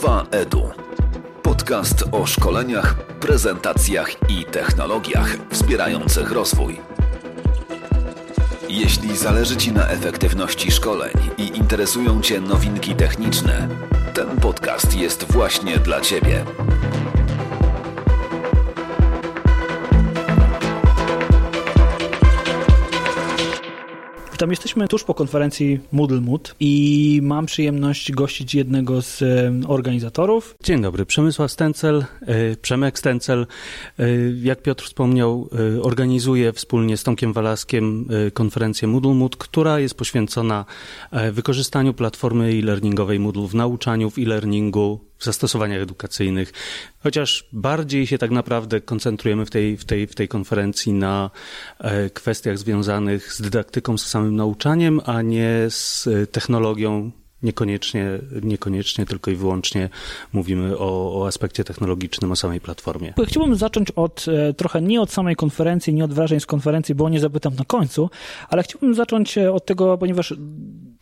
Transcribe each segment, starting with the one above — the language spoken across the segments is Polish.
2EDU. Podcast o szkoleniach, prezentacjach i technologiach wspierających rozwój. Jeśli zależy Ci na efektywności szkoleń i interesują Cię nowinki techniczne, ten podcast jest właśnie dla Ciebie. Tam jesteśmy tuż po konferencji Moodle Mood i mam przyjemność gościć jednego z e, organizatorów. Dzień dobry, Przemysław Stencel, e, Przemek Stencel. E, jak Piotr wspomniał, organizuje wspólnie z Tomkiem Walaskiem konferencję Moodle Mood, która jest poświęcona wykorzystaniu platformy e-learningowej Moodle w nauczaniu, w e-learningu, w zastosowaniach edukacyjnych, chociaż bardziej się tak naprawdę koncentrujemy w tej, w tej, w tej konferencji na e, kwestiach związanych z dydaktyką, z samym nauczaniem, a nie z technologią Niekoniecznie, niekoniecznie tylko i wyłącznie mówimy o, o aspekcie technologicznym, o samej platformie. Chciałbym zacząć od e, trochę nie od samej konferencji, nie od wrażeń z konferencji, bo nie zapytam na końcu, ale chciałbym zacząć e, od tego, ponieważ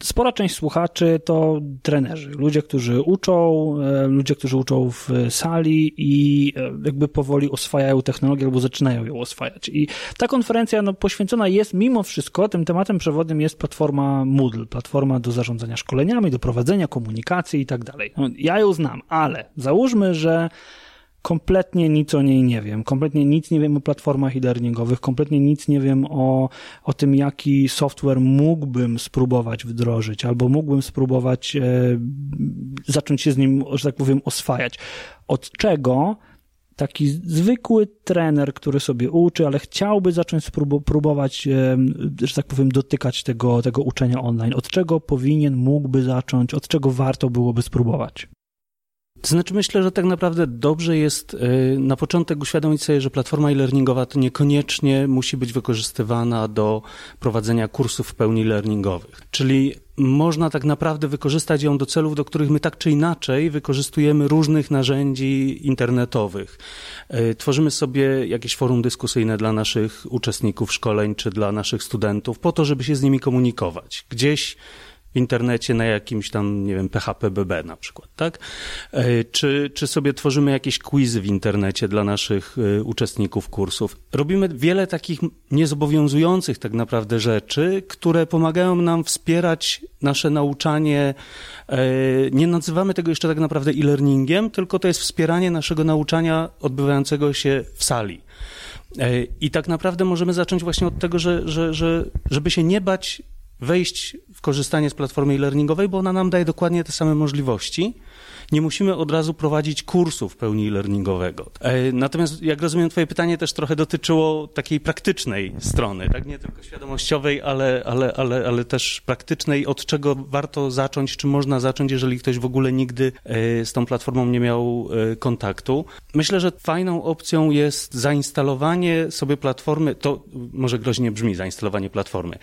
spora część słuchaczy to trenerzy, ludzie, którzy uczą, e, ludzie, którzy uczą w sali i jakby powoli oswajają technologię albo zaczynają ją oswajać. I ta konferencja no, poświęcona jest mimo wszystko, tym tematem przewodnim jest platforma Moodle, platforma do zarządzania szkoleniami, do prowadzenia komunikacji i tak dalej. No, ja ją znam, ale załóżmy, że kompletnie nic o niej nie wiem, kompletnie nic nie wiem o platformach e-learningowych, kompletnie nic nie wiem o, o tym, jaki software mógłbym spróbować wdrożyć, albo mógłbym spróbować e, zacząć się z nim, że tak powiem, oswajać. Od czego taki zwykły trener, który sobie uczy, ale chciałby zacząć próbować, że tak powiem, dotykać tego, tego uczenia online. Od czego powinien, mógłby zacząć, od czego warto byłoby spróbować? To znaczy myślę, że tak naprawdę dobrze jest y, na początek uświadomić sobie, że platforma e-learningowa to niekoniecznie musi być wykorzystywana do prowadzenia kursów w pełni learningowych. Czyli można tak naprawdę wykorzystać ją do celów, do których my tak czy inaczej wykorzystujemy różnych narzędzi internetowych. Y, tworzymy sobie jakieś forum dyskusyjne dla naszych uczestników szkoleń czy dla naszych studentów po to, żeby się z nimi komunikować. Gdzieś internecie na jakimś tam, nie wiem, PHP-BB na przykład, tak? E, czy, czy sobie tworzymy jakieś quizy w internecie dla naszych e, uczestników kursów. Robimy wiele takich niezobowiązujących tak naprawdę rzeczy, które pomagają nam wspierać nasze nauczanie. E, nie nazywamy tego jeszcze tak naprawdę e-learningiem, tylko to jest wspieranie naszego nauczania odbywającego się w sali. I tak naprawdę możemy zacząć właśnie od tego, że, że, że żeby się nie bać wejść w korzystanie z platformy e-learningowej, bo ona nam daje dokładnie te same możliwości nie musimy od razu prowadzić kursu w pełni learningowego. E, natomiast, jak rozumiem, Twoje pytanie też trochę dotyczyło takiej praktycznej strony, tak? Nie tylko świadomościowej, ale, ale, ale, ale też praktycznej, od czego warto zacząć, czy można zacząć, jeżeli ktoś w ogóle nigdy e, z tą platformą nie miał e, kontaktu. Myślę, że fajną opcją jest zainstalowanie sobie platformy, to może groźnie brzmi zainstalowanie platformy,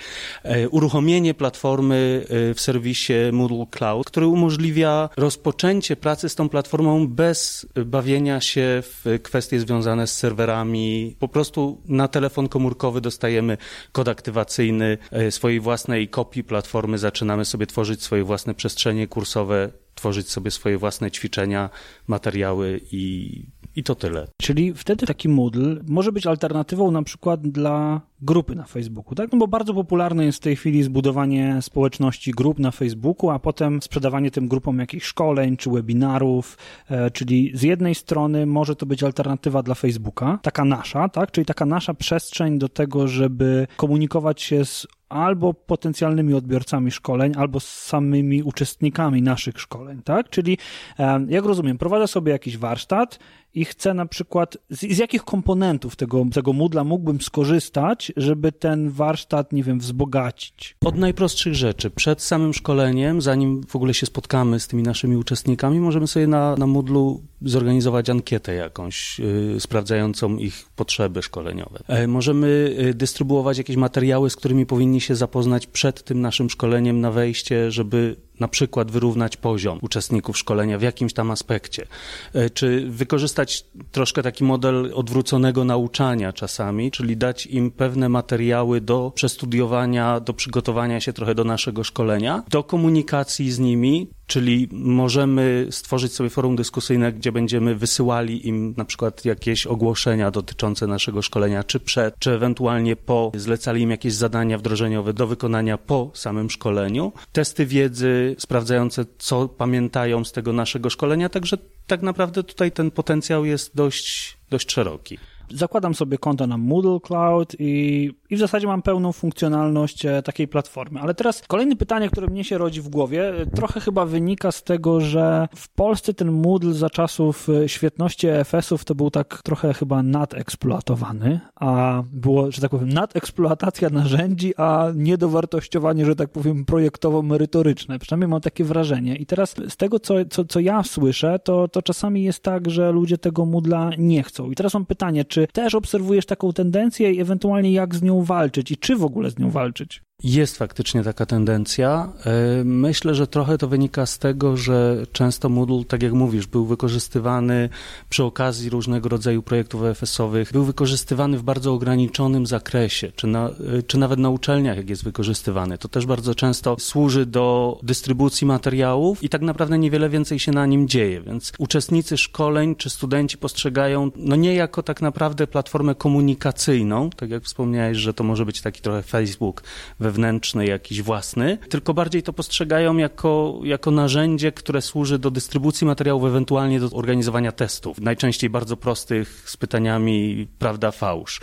uruchomienie platformy w serwisie Moodle Cloud, który umożliwia rozpoczęcie pracy z tą platformą bez bawienia się w kwestie związane z serwerami. Po prostu na telefon komórkowy dostajemy kod aktywacyjny e, swojej własnej kopii platformy, zaczynamy sobie tworzyć swoje własne przestrzenie kursowe, tworzyć sobie swoje własne ćwiczenia, materiały i i to tyle. Czyli wtedy taki Moodle może być alternatywą na przykład dla grupy na Facebooku, tak? No bo bardzo popularne jest w tej chwili zbudowanie społeczności grup na Facebooku, a potem sprzedawanie tym grupom jakichś szkoleń czy webinarów, e, czyli z jednej strony może to być alternatywa dla Facebooka, taka nasza, tak? Czyli taka nasza przestrzeń do tego, żeby komunikować się z albo potencjalnymi odbiorcami szkoleń, albo z samymi uczestnikami naszych szkoleń, tak? Czyli, e, jak rozumiem, prowadzę sobie jakiś warsztat i chcę na przykład, z, z jakich komponentów tego, tego Moodla mógłbym skorzystać, żeby ten warsztat, nie wiem, wzbogacić? Od najprostszych rzeczy. Przed samym szkoleniem, zanim w ogóle się spotkamy z tymi naszymi uczestnikami, możemy sobie na, na Moodlu zorganizować ankietę jakąś, yy, sprawdzającą ich potrzeby szkoleniowe. E, możemy y, dystrybuować jakieś materiały, z którymi powinni się zapoznać przed tym naszym szkoleniem na wejście, żeby na przykład wyrównać poziom uczestników szkolenia w jakimś tam aspekcie, e, czy wykorzystać troszkę taki model odwróconego nauczania czasami, czyli dać im pewne materiały do przestudiowania, do przygotowania się trochę do naszego szkolenia, do komunikacji z nimi, Czyli możemy stworzyć sobie forum dyskusyjne, gdzie będziemy wysyłali im na przykład jakieś ogłoszenia dotyczące naszego szkolenia, czy przed, czy ewentualnie po, zlecali im jakieś zadania wdrożeniowe do wykonania po samym szkoleniu. Testy wiedzy sprawdzające, co pamiętają z tego naszego szkolenia, także tak naprawdę tutaj ten potencjał jest dość, dość szeroki zakładam sobie konto na Moodle Cloud i, i w zasadzie mam pełną funkcjonalność e, takiej platformy. Ale teraz kolejne pytanie, które mnie się rodzi w głowie, e, trochę chyba wynika z tego, że w Polsce ten Moodle za czasów e, świetności EFS-ów to był tak trochę chyba nadeksploatowany, a było, że tak powiem, nadeksploatacja narzędzi, a niedowartościowanie, że tak powiem, projektowo-merytoryczne. Przynajmniej mam takie wrażenie. I teraz z tego, co, co, co ja słyszę, to, to czasami jest tak, że ludzie tego Moodla nie chcą. I teraz mam pytanie, czy też obserwujesz taką tendencję i ewentualnie jak z nią walczyć i czy w ogóle z nią walczyć? Jest faktycznie taka tendencja. E, myślę, że trochę to wynika z tego, że często Moodle, tak jak mówisz, był wykorzystywany przy okazji różnego rodzaju projektów EFS-owych, był wykorzystywany w bardzo ograniczonym zakresie, czy, na, e, czy nawet na uczelniach, jak jest wykorzystywany. To też bardzo często służy do dystrybucji materiałów i tak naprawdę niewiele więcej się na nim dzieje, więc uczestnicy szkoleń czy studenci postrzegają, no nie jako tak naprawdę platformę komunikacyjną, tak jak wspomniałeś, że to może być taki trochę Facebook we wewnętrzny, jakiś własny, tylko bardziej to postrzegają jako, jako narzędzie, które służy do dystrybucji materiałów, ewentualnie do organizowania testów. Najczęściej bardzo prostych, z pytaniami prawda, fałsz.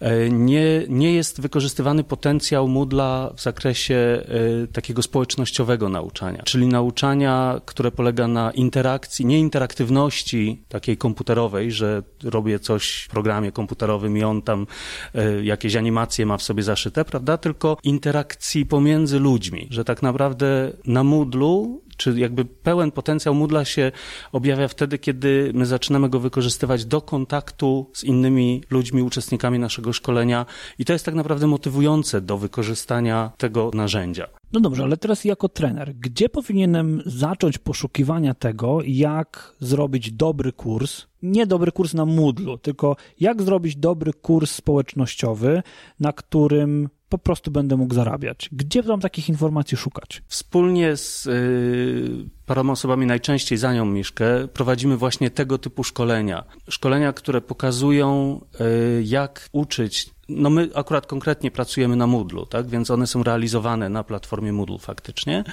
E, nie, nie jest wykorzystywany potencjał Moodla w zakresie e, takiego społecznościowego nauczania, czyli nauczania, które polega na interakcji, nie interaktywności takiej komputerowej, że robię coś w programie komputerowym i on tam e, jakieś animacje ma w sobie zaszyte, prawda, tylko interakcji interakcji pomiędzy ludźmi, że tak naprawdę na Moodlu czy jakby pełen potencjał Moodla się objawia wtedy, kiedy my zaczynamy go wykorzystywać do kontaktu z innymi ludźmi, uczestnikami naszego szkolenia i to jest tak naprawdę motywujące do wykorzystania tego narzędzia. No dobrze, ale teraz jako trener, gdzie powinienem zacząć poszukiwania tego, jak zrobić dobry kurs, nie dobry kurs na Moodlu, tylko jak zrobić dobry kurs społecznościowy, na którym po prostu będę mógł zarabiać. Gdzie tam takich informacji szukać? Wspólnie z y, paroma osobami, najczęściej za nią Miszkę, prowadzimy właśnie tego typu szkolenia. Szkolenia, które pokazują, y, jak uczyć no my akurat konkretnie pracujemy na Moodlu, tak? więc one są realizowane na platformie Moodle faktycznie.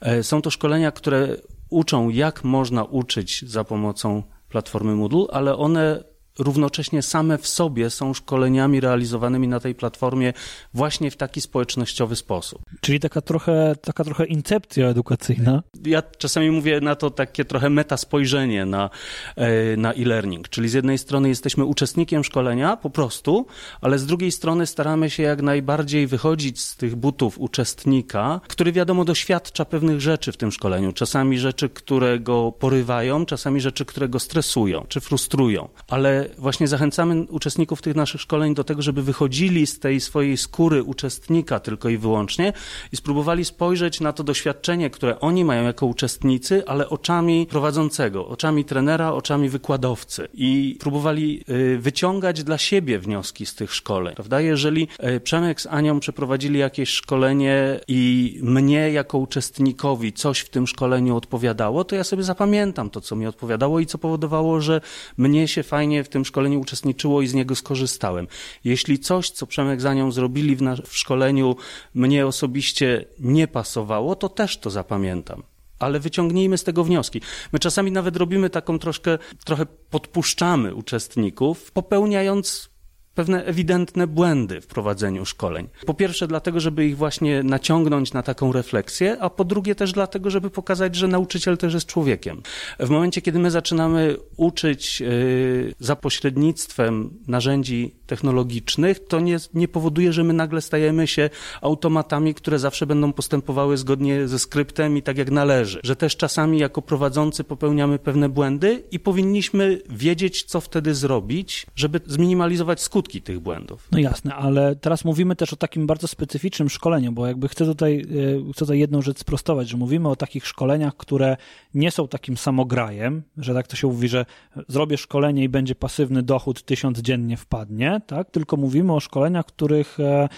E, są to szkolenia, które uczą, jak można uczyć za pomocą platformy Moodle, ale one równocześnie same w sobie są szkoleniami realizowanymi na tej platformie właśnie w taki społecznościowy sposób. Czyli taka trochę, taka trochę incepcja edukacyjna. Ja czasami mówię na to takie trochę meta spojrzenie na, e, na e-learning, czyli z jednej strony jesteśmy uczestnikiem szkolenia po prostu, ale z drugiej strony staramy się jak najbardziej wychodzić z tych butów uczestnika, który wiadomo doświadcza pewnych rzeczy w tym szkoleniu. Czasami rzeczy, które go porywają, czasami rzeczy, które go stresują czy frustrują, ale właśnie zachęcamy uczestników tych naszych szkoleń do tego, żeby wychodzili z tej swojej skóry uczestnika tylko i wyłącznie i spróbowali spojrzeć na to doświadczenie, które oni mają jako uczestnicy, ale oczami prowadzącego, oczami trenera, oczami wykładowcy i próbowali y, wyciągać dla siebie wnioski z tych szkoleń. Prawda? Jeżeli y, Przemek z Anią przeprowadzili jakieś szkolenie i mnie jako uczestnikowi coś w tym szkoleniu odpowiadało, to ja sobie zapamiętam to, co mi odpowiadało i co powodowało, że mnie się fajnie w tym szkoleniu uczestniczyło i z niego skorzystałem. Jeśli coś, co Przemek za nią zrobili w, w szkoleniu, mnie osobiście nie pasowało, to też to zapamiętam ale wyciągnijmy z tego wnioski. My czasami nawet robimy taką troszkę, trochę podpuszczamy uczestników, popełniając pewne ewidentne błędy w prowadzeniu szkoleń. Po pierwsze, dlatego, żeby ich właśnie naciągnąć na taką refleksję, a po drugie też dlatego, żeby pokazać, że nauczyciel też jest człowiekiem. W momencie, kiedy my zaczynamy uczyć yy, za pośrednictwem narzędzi technologicznych, to nie, nie powoduje, że my nagle stajemy się automatami, które zawsze będą postępowały zgodnie ze skryptem i tak jak należy. Że też czasami jako prowadzący popełniamy pewne błędy i powinniśmy wiedzieć, co wtedy zrobić, żeby zminimalizować skutki skutki tych błędów. No jasne, ale teraz mówimy też o takim bardzo specyficznym szkoleniu, bo jakby chcę tutaj, e, chcę tutaj jedną rzecz sprostować, że mówimy o takich szkoleniach, które nie są takim samograjem, że tak to się mówi, że zrobię szkolenie i będzie pasywny dochód tysiąc dziennie wpadnie, tak? Tylko mówimy o szkoleniach, których e,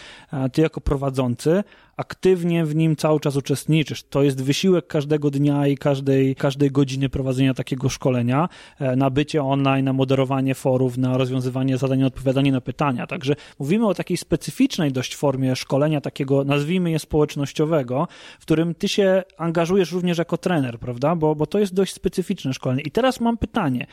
ty jako prowadzący aktywnie w nim cały czas uczestniczysz. To jest wysiłek każdego dnia i każdej, każdej godziny prowadzenia takiego szkolenia, e, na bycie online, na moderowanie forów, na rozwiązywanie zadań, odpowiadanie na pytania. Także mówimy o takiej specyficznej dość formie szkolenia, takiego nazwijmy je społecznościowego, w którym ty się angażujesz również jako trener, prawda? Bo, bo to jest dość specyficzne szkolenie. I teraz mam pytanie.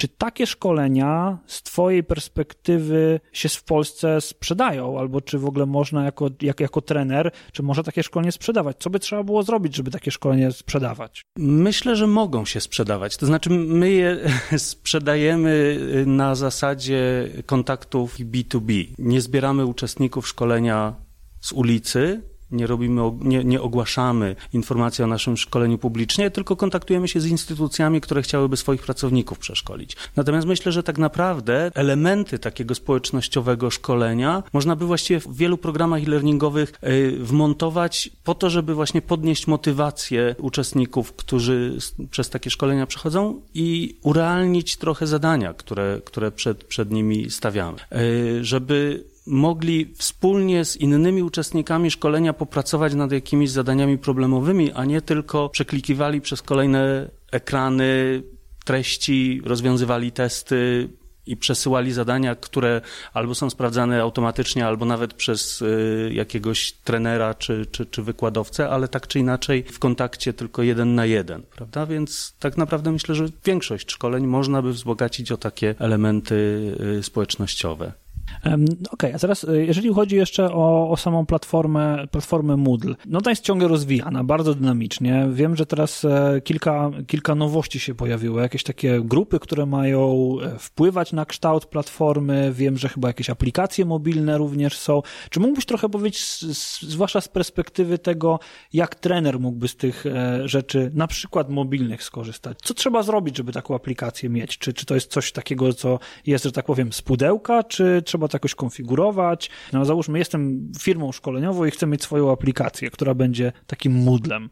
Czy takie szkolenia z Twojej perspektywy się w Polsce sprzedają, albo czy w ogóle można jako, jak, jako trener, czy może takie szkolenie sprzedawać? Co by trzeba było zrobić, żeby takie szkolenie sprzedawać? Myślę, że mogą się sprzedawać. To znaczy, my je sprzedajemy na zasadzie kontaktów B2B. Nie zbieramy uczestników szkolenia z ulicy, nie robimy, nie, nie ogłaszamy informacji o naszym szkoleniu publicznie, tylko kontaktujemy się z instytucjami, które chciałyby swoich pracowników przeszkolić. Natomiast myślę, że tak naprawdę elementy takiego społecznościowego szkolenia można by właściwie w wielu programach e-learningowych y, wmontować po to, żeby właśnie podnieść motywację uczestników, którzy przez takie szkolenia przechodzą i urealnić trochę zadania, które, które przed, przed nimi stawiamy. Y, żeby mogli wspólnie z innymi uczestnikami szkolenia popracować nad jakimiś zadaniami problemowymi, a nie tylko przeklikiwali przez kolejne ekrany treści, rozwiązywali testy i przesyłali zadania, które albo są sprawdzane automatycznie, albo nawet przez y, jakiegoś trenera czy, czy, czy wykładowcę, ale tak czy inaczej w kontakcie tylko jeden na jeden, prawda? Więc tak naprawdę myślę, że większość szkoleń można by wzbogacić o takie elementy y, społecznościowe. Okej, okay, a teraz e, jeżeli chodzi jeszcze o, o, samą platformę, platformę Moodle, no to jest ciągle rozwijana, bardzo dynamicznie. Wiem, że teraz e, kilka, kilka nowości się pojawiły, jakieś takie grupy, które mają e, wpływać na kształt platformy. Wiem, że chyba jakieś aplikacje mobilne również są. Czy mógłbyś trochę powiedzieć, zwłaszcza z perspektywy tego, jak trener mógłby z tych rzeczy, na przykład mobilnych, skorzystać? Co trzeba zrobić, żeby taką aplikację mieć? Czy, czy to jest coś takiego, co jest, że tak powiem, z pudełka, czy trzeba to jakoś konfigurować. No załóżmy, jestem firmą szkoleniową i chcę mieć swoją aplikację, która będzie takim Moodlem.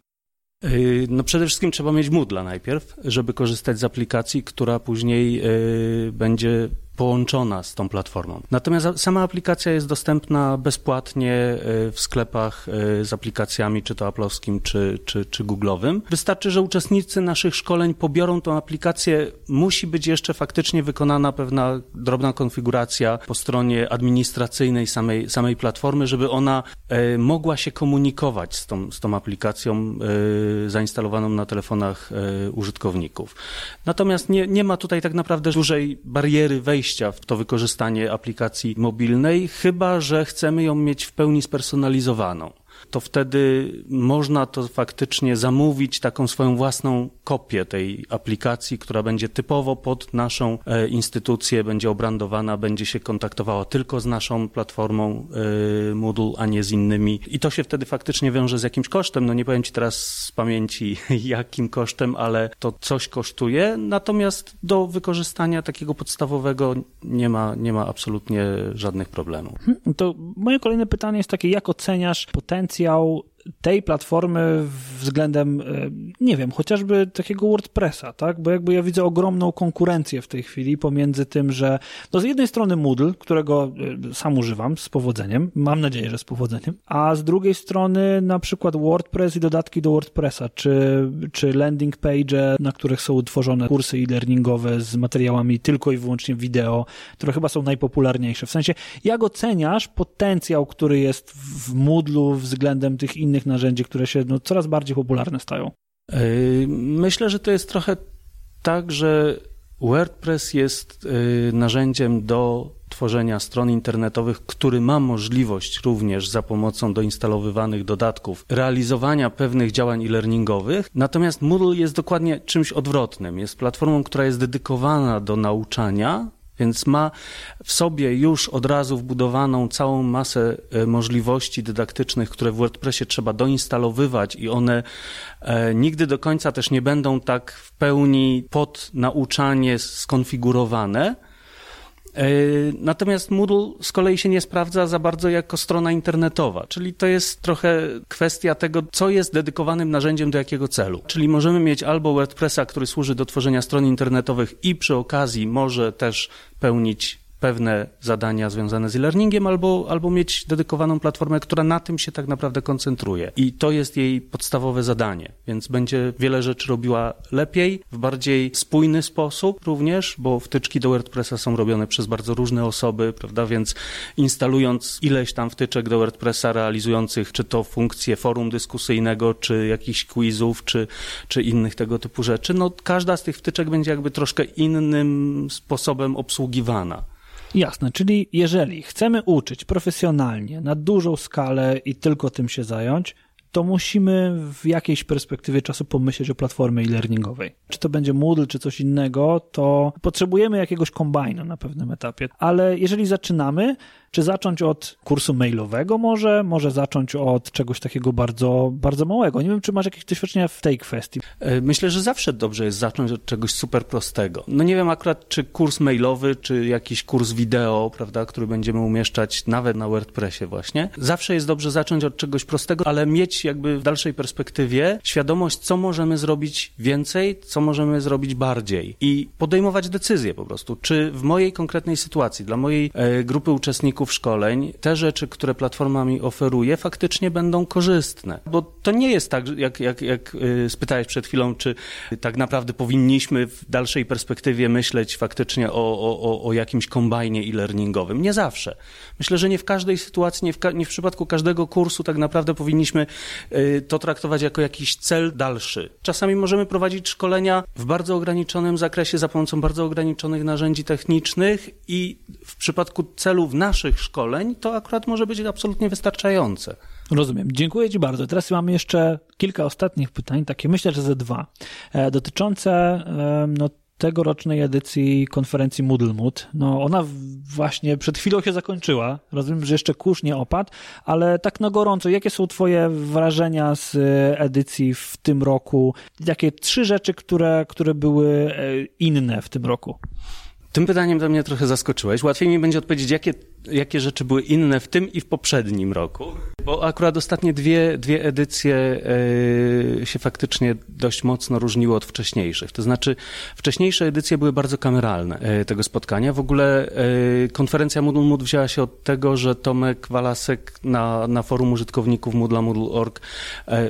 Yy, no przede wszystkim trzeba mieć Moodla najpierw, żeby korzystać z aplikacji, która później yy, będzie połączona z tą platformą. Natomiast sama aplikacja jest dostępna bezpłatnie e, w sklepach e, z aplikacjami, czy to aplowskim, czy, czy, czy googlowym. Wystarczy, że uczestnicy naszych szkoleń pobiorą tą aplikację. Musi być jeszcze faktycznie wykonana pewna drobna konfiguracja po stronie administracyjnej samej, samej platformy, żeby ona e, mogła się komunikować z tą, z tą aplikacją zainstalowaną na telefonach użytkowników. Natomiast nie, nie ma tutaj tak naprawdę dużej bariery wejścia wejścia w to wykorzystanie aplikacji mobilnej, chyba że chcemy ją mieć w pełni spersonalizowaną to wtedy można to faktycznie zamówić taką swoją własną kopię tej aplikacji, która będzie typowo pod naszą e, instytucję, będzie obrandowana, będzie się kontaktowała tylko z naszą platformą e, Moodle, a nie z innymi. I to się wtedy faktycznie wiąże z jakimś kosztem. No nie powiem Ci teraz z pamięci jakim kosztem, ale to coś kosztuje. Natomiast do wykorzystania takiego podstawowego nie ma, nie ma absolutnie żadnych problemów. To moje kolejne pytanie jest takie, jak oceniasz potencjał 交 tej platformy względem, e, nie wiem, chociażby takiego WordPressa, tak? Bo jakby ja widzę ogromną konkurencję w tej chwili pomiędzy tym, że no z jednej strony Moodle, którego e, sam używam z powodzeniem, mam nadzieję, że z powodzeniem, a z drugiej strony na przykład WordPress i dodatki do WordPressa, czy, czy landing page, na których są utworzone kursy e-learningowe z materiałami tylko i wyłącznie wideo, które chyba są najpopularniejsze. W sensie, jak oceniasz potencjał, który jest w Moodlu względem tych innych innych narzędzi, które się no, coraz bardziej popularne stają? Yy, myślę, że to jest trochę tak, że WordPress jest yy, narzędziem do tworzenia stron internetowych, który ma możliwość również za pomocą doinstalowywanych dodatków realizowania pewnych działań e-learningowych. Natomiast Moodle jest dokładnie czymś odwrotnym. Jest platformą, która jest dedykowana do nauczania, więc ma w sobie już od razu wbudowaną całą masę e, możliwości dydaktycznych, które w WordPressie trzeba doinstalowywać i one e, nigdy do końca też nie będą tak w pełni pod nauczanie skonfigurowane. E, natomiast Moodle z kolei się nie sprawdza za bardzo jako strona internetowa, czyli to jest trochę kwestia tego, co jest dedykowanym narzędziem do jakiego celu. Czyli możemy mieć albo WordPressa, który służy do tworzenia stron internetowych i przy okazji może też pełnić pewne zadania związane z e-learningiem albo, albo mieć dedykowaną platformę, która na tym się tak naprawdę koncentruje. I to jest jej podstawowe zadanie, więc będzie wiele rzeczy robiła lepiej, w bardziej spójny sposób również, bo wtyczki do WordPressa są robione przez bardzo różne osoby, prawda, więc instalując ileś tam wtyczek do WordPressa realizujących czy to funkcje forum dyskusyjnego, czy jakichś quizów, czy, czy innych tego typu rzeczy, no każda z tych wtyczek będzie jakby troszkę innym sposobem obsługiwana. Jasne, czyli jeżeli chcemy uczyć profesjonalnie, na dużą skalę i tylko tym się zająć, to musimy w jakiejś perspektywie czasu pomyśleć o platformie e-learningowej. Czy to będzie Moodle, czy coś innego, to potrzebujemy jakiegoś kombajnu na pewnym etapie. Ale jeżeli zaczynamy, czy zacząć od kursu mailowego może? Może zacząć od czegoś takiego bardzo, bardzo małego. Nie wiem, czy masz jakieś doświadczenia w tej kwestii. E, myślę, że zawsze dobrze jest zacząć od czegoś super prostego. No nie wiem akurat, czy kurs mailowy, czy jakiś kurs wideo, prawda, który będziemy umieszczać nawet na WordPressie właśnie. Zawsze jest dobrze zacząć od czegoś prostego, ale mieć jakby w dalszej perspektywie świadomość, co możemy zrobić więcej, co możemy zrobić bardziej i podejmować decyzje po prostu. Czy w mojej konkretnej sytuacji, dla mojej e, grupy uczestników szkoleń, te rzeczy, które platforma mi oferuje, faktycznie będą korzystne. Bo to nie jest tak, jak, jak, jak y, spytałeś przed chwilą, czy tak naprawdę powinniśmy w dalszej perspektywie myśleć faktycznie o, o, o jakimś kombajnie e-learningowym. Nie zawsze. Myślę, że nie w każdej sytuacji, nie w, nie w przypadku każdego kursu tak naprawdę powinniśmy to traktować jako jakiś cel dalszy. Czasami możemy prowadzić szkolenia w bardzo ograniczonym zakresie za pomocą bardzo ograniczonych narzędzi technicznych i w przypadku celów naszych szkoleń, to akurat może być absolutnie wystarczające. Rozumiem. Dziękuję Ci bardzo. Teraz mam jeszcze kilka ostatnich pytań, takie myślę, że ze dwa, e, dotyczące no, tegorocznej edycji konferencji Moodle Mood. No, ona właśnie przed chwilą się zakończyła. Rozumiem, że jeszcze kurz nie opadł, ale tak na gorąco, jakie są Twoje wrażenia z e, edycji w tym roku? Jakie trzy rzeczy, które, które były e, inne w tym roku? Tym pytaniem do mnie trochę zaskoczyłeś. Łatwiej mi będzie odpowiedzieć, jakie, jakie rzeczy były inne w tym i w poprzednim roku. Bo akurat ostatnie dwie, dwie edycje yy, się faktycznie dość mocno różniły od wcześniejszych. To znaczy, wcześniejsze edycje były bardzo kameralne yy, tego spotkania. W ogóle yy, konferencja Moodle Mood wzięła się od tego, że Tomek Walasek na, na forum użytkowników Moodle Moodle.org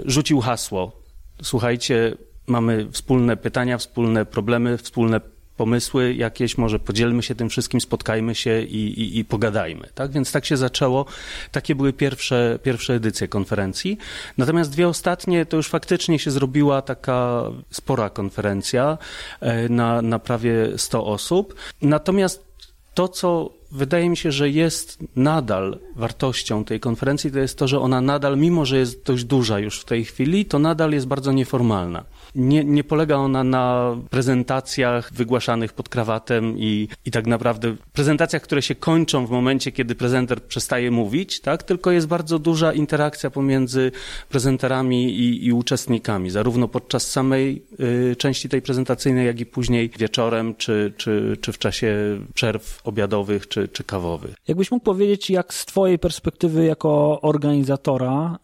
rzucił hasło. Słuchajcie, mamy wspólne pytania, wspólne problemy, wspólne pomysły jakieś, może podzielmy się tym wszystkim, spotkajmy się i, i, i, pogadajmy. Tak? Więc tak się zaczęło. Takie były pierwsze, pierwsze edycje konferencji. Natomiast dwie ostatnie to już faktycznie się zrobiła taka spora konferencja e, na, na prawie 100 osób. Natomiast to, co wydaje mi się, że jest nadal wartością tej konferencji, to jest to, że ona nadal, mimo że jest dość duża już w tej chwili, to nadal jest bardzo nieformalna. Nie, nie polega ona na prezentacjach wygłaszanych pod krawatem i, i tak naprawdę prezentacjach, które się kończą w momencie, kiedy prezenter przestaje mówić, tak? tylko jest bardzo duża interakcja pomiędzy prezenterami i, i uczestnikami, zarówno podczas samej y, części tej prezentacyjnej, jak i później wieczorem, czy, czy, czy w czasie przerw obiadowych, czy, czy kawowych. Jakbyś mógł powiedzieć, jak z Twojej perspektywy jako organizatora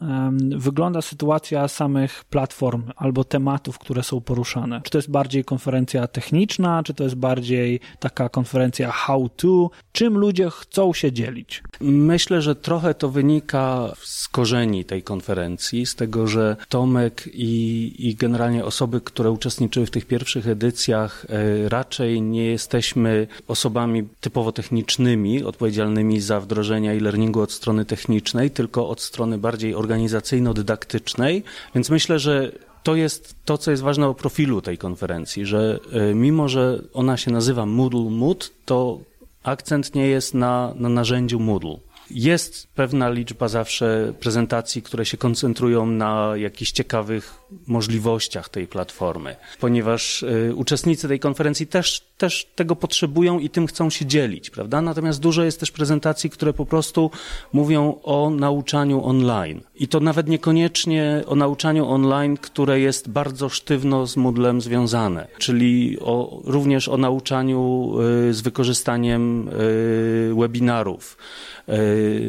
wygląda sytuacja samych platform albo tematów, które są poruszane? Czy to jest bardziej konferencja techniczna, czy to jest bardziej taka konferencja how to? Czym ludzie chcą się dzielić? Myślę, że trochę to wynika z korzeni tej konferencji, z tego, że Tomek i, i generalnie osoby, które uczestniczyły w tych pierwszych edycjach, e, raczej nie jesteśmy osobami typowo technicznymi, odpowiedzialnymi za wdrożenie e-learningu od strony technicznej, tylko od strony bardziej organizacyjno-dydaktycznej. Więc myślę, że to jest to, co jest ważne o profilu tej konferencji, że e, mimo, że ona się nazywa Moodle Mood, to akcent nie jest na, na narzędziu Moodle. Jest pewna liczba zawsze prezentacji, które się koncentrują na jakichś ciekawych możliwościach tej platformy, ponieważ y, uczestnicy tej konferencji też, też tego potrzebują i tym chcą się dzielić, prawda? Natomiast dużo jest też prezentacji, które po prostu mówią o nauczaniu online. I to nawet niekoniecznie o nauczaniu online, które jest bardzo sztywno z Moodlem związane, czyli o, również o nauczaniu y, z wykorzystaniem y, webinarów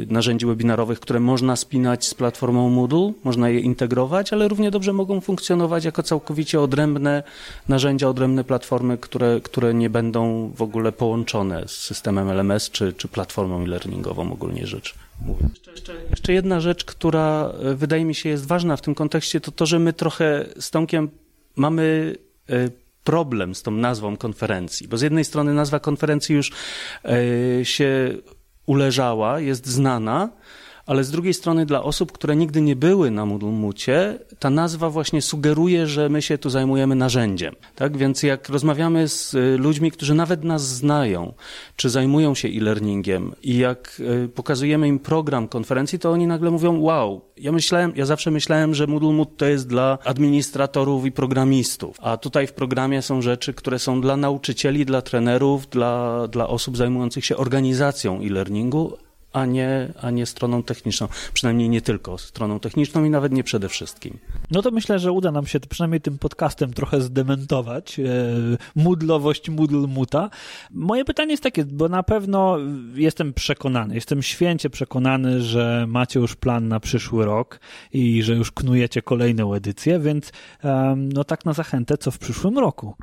narzędzi webinarowych, które można spinać z platformą Moodle, można je integrować, ale równie dobrze mogą funkcjonować jako całkowicie odrębne narzędzia, odrębne platformy, które, które nie będą w ogóle połączone z systemem LMS czy, czy platformą e-learningową ogólnie rzecz mówiąc. Jeszcze, jeszcze jedna rzecz, która e, wydaje mi się jest ważna w tym kontekście, to to, że my trochę z Tomkiem mamy e, problem z tą nazwą konferencji, bo z jednej strony nazwa konferencji już e, się uleżała, jest znana, ale z drugiej strony dla osób, które nigdy nie były na Moodle ta nazwa właśnie sugeruje, że my się tu zajmujemy narzędziem. Tak więc jak rozmawiamy z y, ludźmi, którzy nawet nas znają, czy zajmują się e-learningiem i jak y, pokazujemy im program konferencji, to oni nagle mówią, wow, ja myślałem, ja zawsze myślałem, że Moodle Mood to jest dla administratorów i programistów, a tutaj w programie są rzeczy, które są dla nauczycieli, dla trenerów, dla, dla osób zajmujących się organizacją e-learningu, a nie, a nie stroną techniczną. Przynajmniej nie tylko stroną techniczną i nawet nie przede wszystkim. No to myślę, że uda nam się przynajmniej tym podcastem trochę zdementować e, mudlowość Moodle Muta. Moje pytanie jest takie, bo na pewno jestem przekonany, jestem święcie przekonany, że macie już plan na przyszły rok i że już knujecie kolejną edycję, więc no tak na zachętę, co w przyszłym roku.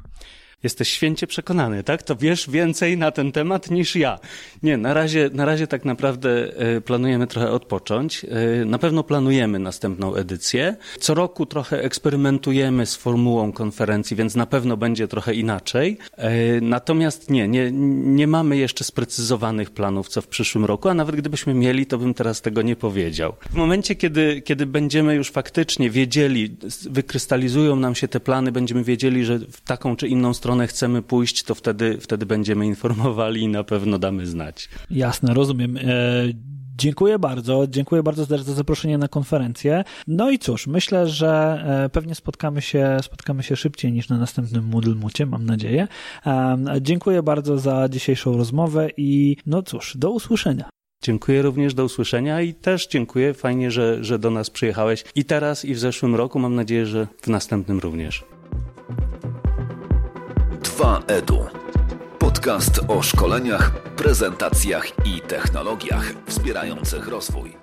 Jesteś święcie przekonany, tak? To wiesz więcej na ten temat niż ja. Nie, na razie, na razie tak naprawdę e, planujemy trochę odpocząć. E, na pewno planujemy następną edycję. Co roku trochę eksperymentujemy z formułą konferencji, więc na pewno będzie trochę inaczej. E, natomiast nie, nie, nie mamy jeszcze sprecyzowanych planów, co w przyszłym roku, a nawet gdybyśmy mieli, to bym teraz tego nie powiedział. W momencie, kiedy, kiedy będziemy już faktycznie wiedzieli, wykrystalizują nam się te plany, będziemy wiedzieli, że w taką czy inną stronę stronę chcemy pójść, to wtedy, wtedy będziemy informowali i na pewno damy znać. Jasne, rozumiem. E, dziękuję bardzo. Dziękuję bardzo za zaproszenie na konferencję. No i cóż, myślę, że e, pewnie spotkamy się, spotkamy się szybciej niż na następnym Moodle Mucie, mam nadzieję. E, dziękuję bardzo za dzisiejszą rozmowę i no cóż, do usłyszenia. Dziękuję również, do usłyszenia i też dziękuję. Fajnie, że, że do nas przyjechałeś i teraz, i w zeszłym roku. Mam nadzieję, że w następnym również. 2EDU. Podcast o szkoleniach, prezentacjach i technologiach wspierających rozwój.